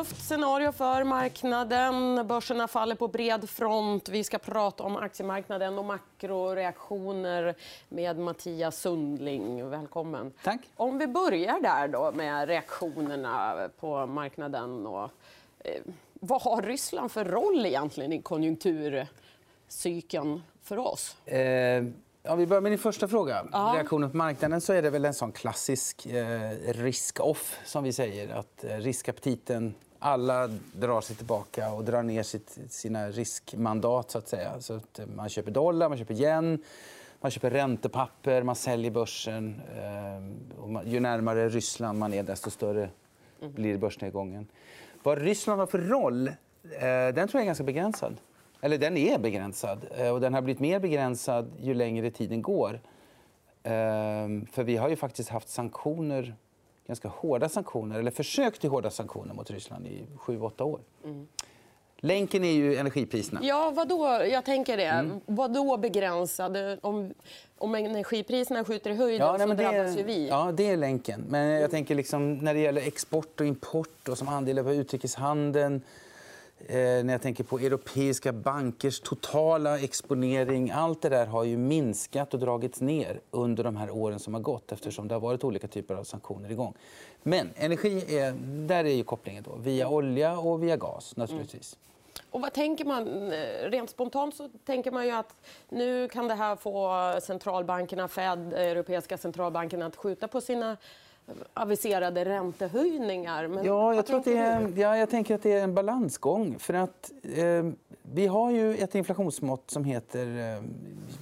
tufft scenario för marknaden. Börserna faller på bred front. Vi ska prata om aktiemarknaden och makroreaktioner med Mattias Sundling. Välkommen. Tack. Om vi börjar där då med reaktionerna på marknaden. Och, eh, vad har Ryssland för roll egentligen i konjunkturcykeln för oss? Eh... Ja, vi börjar med din första fråga. Ja. Reaktionen på marknaden så är det väl en sån klassisk eh, risk-off. som vi säger. Att eh, Riskaptiten... Alla drar sig tillbaka och drar ner sitt, sina riskmandat. Så att säga. Så att man köper dollar, man köper yen, man köper räntepapper, man säljer börsen. Eh, man, ju närmare Ryssland man är, desto större blir börsnedgången. Vad Ryssland har för roll eh, den tror jag är ganska begränsad. Eller den är begränsad. Eh, och den har blivit mer begränsad ju längre tiden går. För vi har ju faktiskt haft sanktioner, ganska hårda sanktioner, eller försök till hårda sanktioner mot Ryssland i sju, åtta år. Mm. Länken är ju energipriserna. Ja, vadå? Jag tänker det. Mm. Vadå begränsad? Om, om energipriserna skjuter i höjden ja, nej, så drabbas ju vi. Ja, det är länken. Men jag tänker liksom, när det gäller export och import och som andel av utrikeshandeln Eh, när jag tänker på europeiska bankers totala exponering. Allt det där har ju minskat och dragits ner under de här åren som har gått eftersom det har varit olika typer av sanktioner igång. Men energi är, där är ju kopplingen då, via olja och via gas. naturligtvis. Mm. Och vad tänker man? Eh, rent spontant så tänker man ju att nu kan det här få centralbankerna, Fed, europeiska centralbanken att skjuta på sina aviserade räntehöjningar. Men ja, jag, tror att det är, ja, jag tänker att det är en balansgång. För att, eh, vi har ju ett inflationsmått som heter eh,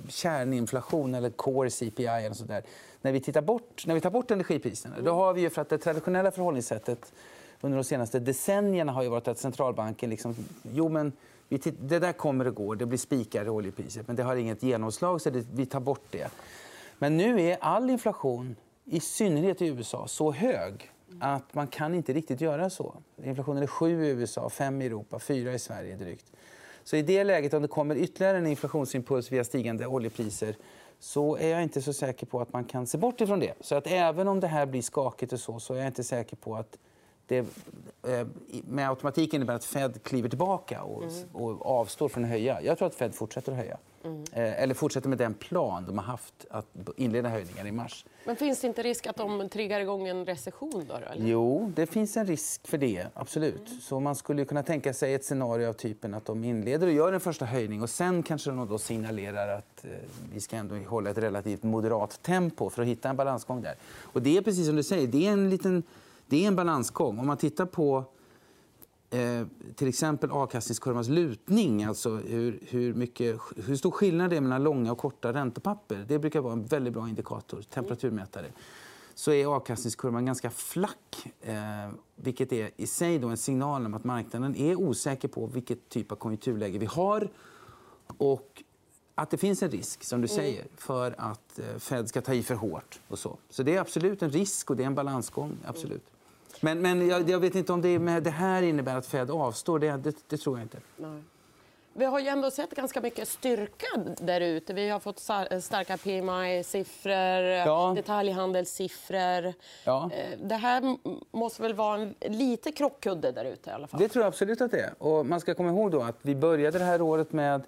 kärninflation eller core CPI. Eller så där. När, vi tittar bort, när vi tar bort energipriserna då har vi ju för att det traditionella förhållningssättet under de senaste decennierna har ju varit att centralbanken... Liksom, jo, men det där kommer att gå. Det blir spikar i oljepriset. Men det har inget genomslag, så det, vi tar bort det. Men nu är all inflation i synnerhet i USA, så hög att man kan inte riktigt göra så. Inflationen är 7 i USA, 5 i Europa, 4 i Sverige drygt. Så i det läget, om det kommer ytterligare en inflationsimpuls via stigande oljepriser så är jag inte så säker på att man kan se bort ifrån det. Så att även om det här blir skakigt och så, så är jag inte säker på att det eh, med automatik innebär att Fed kliver tillbaka och, mm. och avstår från att höja. Jag tror att Fed fortsätter att höja. Mm. Eller fortsätter med den plan de har haft att inleda höjningar i mars. Men finns det inte risk att de triggar igång en recession? Då, eller? Jo, det finns en risk för det. absolut. Mm. Så man skulle kunna tänka sig ett scenario av typen att de inleder och gör en första höjning och sen kanske de då signalerar att eh, vi ska ändå hålla ett relativt moderat tempo för att hitta en balansgång där. Och det är precis som du säger, det är en liten det är en balansgång. Om man tittar på eh, till exempel avkastningskurvans lutning, alltså hur, hur, mycket, hur stor skillnad det är mellan långa och korta räntepapper. Det brukar vara en väldigt bra indikator, temperaturmätare så är avkastningskurvan ganska flack. Eh, vilket är i sig då en signal om att marknaden är osäker på vilket typ av konjunkturläge vi har. Och att det finns en risk som du mm. säger, för att eh, Fed ska ta i för hårt. Och så. så det är absolut en risk och det är en balansgång. Absolut. Men, men jag, jag, vet inte om det, med det här innebär att Fed avstår. Det, det, det tror jag inte. Nej. Vi har ju ändå sett ganska mycket styrka där ute. Vi har fått starka PMI-siffror, ja. detaljhandelssiffror. Ja. Eh, det här måste väl vara en lite krockkudde där ute? Det tror jag absolut att det är. Och man ska komma ihåg då att vi började det här året med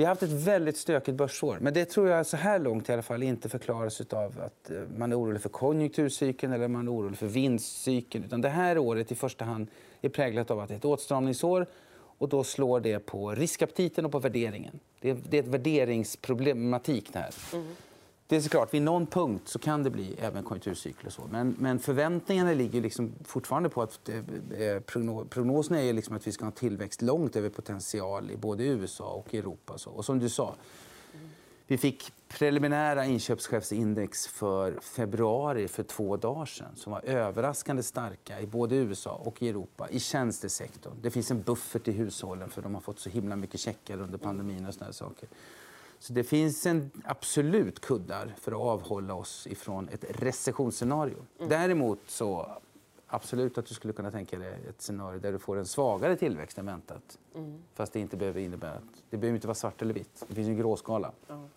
vi har haft ett väldigt stökigt börsår. Men det tror jag så här långt i alla fall inte förklaras av att eh, man är orolig för konjunkturcykeln eller man är orolig för vinstcykeln. Utan det här året i första hand är präglat av att det är ett åtstramningsår och då slår det på riskaptiten och på värderingen. Det är, det är ett värderingsproblematik. Det här. Mm. Det är såklart, vid någon punkt så kan det bli även konjunkturcykler. Så. Men, men förväntningarna ligger liksom fortfarande på att eh, eh prognosen är liksom att vi ska ha tillväxt långt över potential i både USA och Europa. Så. och som du sa, vi fick preliminära inköpschefsindex för februari för två dagar sen. som var överraskande starka i både USA och Europa i tjänstesektorn. Det finns en buffert i hushållen för de har fått så himla mycket checkar under pandemin. och såna saker. Så det finns en absolut kuddar för att avhålla oss från ett recessionsscenario. Mm. Däremot så absolut att du skulle kunna tänka dig ett scenario där du får en svagare tillväxt än väntat. Mm. Fast det inte behöver innebära att... Det behöver inte vara svart eller vitt. Det finns en gråskala. Ja.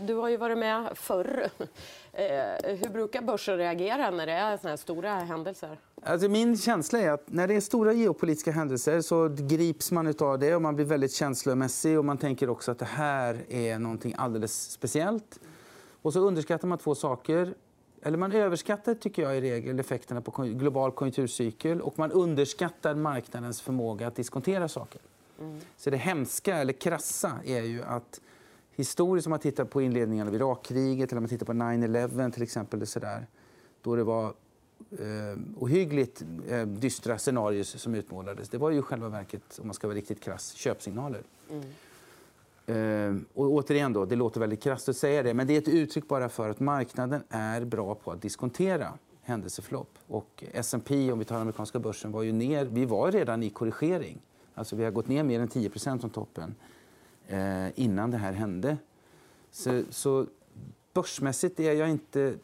Du har ju varit med förr. Eh, hur brukar börsen reagera när det är såna här stora händelser? Alltså min känsla är att när det är stora geopolitiska händelser så grips man av det och man blir väldigt känslomässig och man tänker också att det här är någonting alldeles speciellt. Och så underskattar man två saker. Eller man överskattar tycker jag i regel effekterna på global konjunkturcykel och man underskattar marknadens förmåga att diskontera saker. Mm. Så det hemska, eller krassa, är ju att historiskt om man tittar på inledningen av Irakkriget eller om man tittar på 9-11 till exempel, så där, då det var eh, ohyggligt eh, dystra scenarier som utmålades. Det var ju själva verket, om man ska vara riktigt krass, köpsignaler. Mm. Eh, och återigen, då, det låter väldigt krasst att säga det, men det är ett uttryck bara för att marknaden är bra på att diskontera händelseförlopp. Och S&P, om vi tar amerikanska börsen, var ju ner. Vi var redan i korrigering. Alltså vi har gått ner mer än 10% från toppen eh, innan det här hände. Så, så börsmässigt är jag inte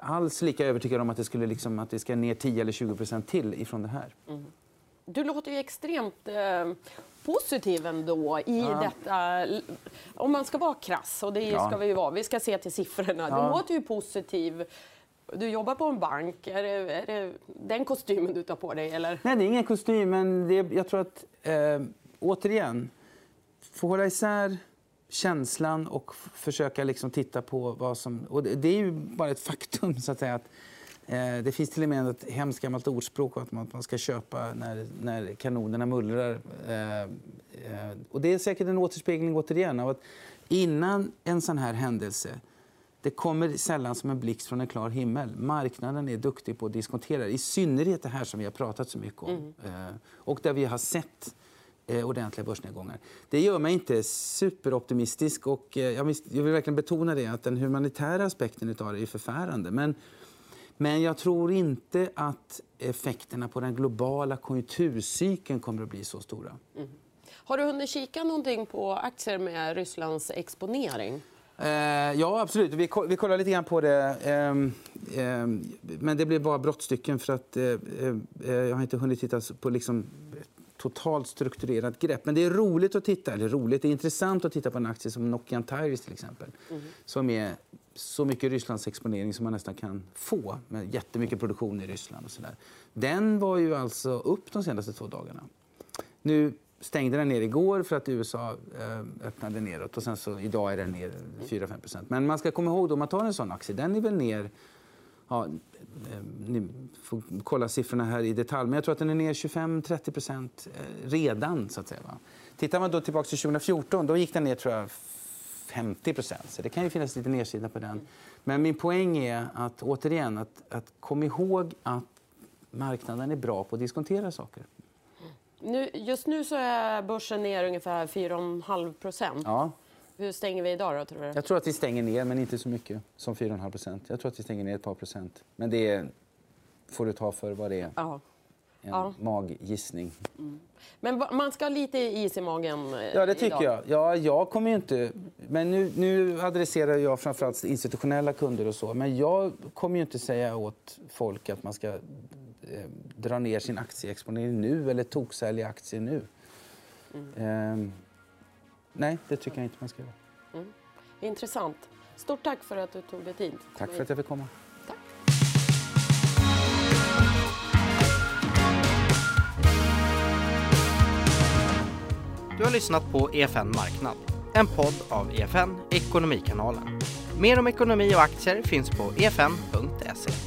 alls lika övertygad om att det, skulle liksom, att det ska ner 10 eller 20% till ifrån det här. Mm. Du låter ju extremt eh, positiv ändå i ja. detta. Om man ska vara krass, och det ja. ska vi ju vara, vi ska se till siffrorna. Ja. Du låter ju positiv. Du jobbar på en bank. Är det, är det den kostymen du tar på dig? Eller? Nej, det är ingen kostym, men det, jag tror att... Eh, återigen, få hålla isär känslan och försöka liksom titta på vad som... Och det, är ju bara ett faktum, så att säga. Att, eh, det finns till och med ett hemskt gammalt ordspråk att man, man ska köpa när, när kanonerna mullrar. Eh, eh, och det är säkert en återspegling återigen av att innan en sån här händelse det kommer sällan som en blixt från en klar himmel. Marknaden är duktig på att diskontera I synnerhet det här som vi har pratat så mycket om. Mm. Eh, och där vi har sett ordentliga börsnedgångar. Det gör mig inte superoptimistisk. Och, eh, jag, vill, verkligen betona det, att den humanitära aspekten av det är förfärande. Men, men jag tror inte att effekterna på den globala konjunkturcykeln kommer att bli så stora. Mm. Har du hunnit kika någonting på aktier med Rysslands exponering? Eh, ja, absolut. Vi, vi kollar lite grann på det. Eh, eh, men det blir bara brottstycken för att eh, eh, jag har inte hunnit titta på liksom, totalt strukturerat grepp. Men det är roligt att titta, eller roligt, det är intressant att titta på en aktie som Nokian Tires till exempel. Mm. Som är så mycket Rysslandsexponering som man nästan kan få med jättemycket produktion i Ryssland och sådär. Den var ju alltså upp de senaste två dagarna. Nu stängde den ner igår för att USA eh, öppnade neråt. Och sen så, idag är den ner 4-5% Men man ska komma ihåg, om man tar en sån aktie, den är väl ner... Ja, eh, ni får kolla siffrorna här i detalj, men jag tror att den är ner 25-30 eh, redan. Så att säga, va? Tittar man då tillbaka till 2014, då gick den ner tror jag, 50% Så det kan ju finnas lite nedsida på den. Men min poäng är att, återigen, att, att kom ihåg att marknaden är bra på att diskontera saker. Nu, just nu så är börsen ner ungefär 4,5 procent. Ja. Hur stänger vi idag då, tror du? Jag tror att vi stänger ner, men inte så mycket som 4,5 procent. Jag tror att vi stänger ner ett par procent. Men det får du ta för vad det är. Ja. En ja. maggissning. Mm. Men man ska ha lite is i magen eh, Ja, det tycker idag. jag. Ja, jag kommer inte... Men nu, nu adresserar jag framförallt institutionella kunder och så. Men jag kommer ju inte säga åt folk att man ska Eh, dra ner sin aktieexponering nu eller toksälja aktier nu. Mm. Eh, nej, det tycker jag inte man ska göra. Mm. Intressant. Stort tack för att du tog dig tid. Tack för att jag fick komma. Tack. Du har lyssnat på EFN Marknad, en podd av EFN Ekonomikanalen. Mer om ekonomi och aktier finns på efn.se.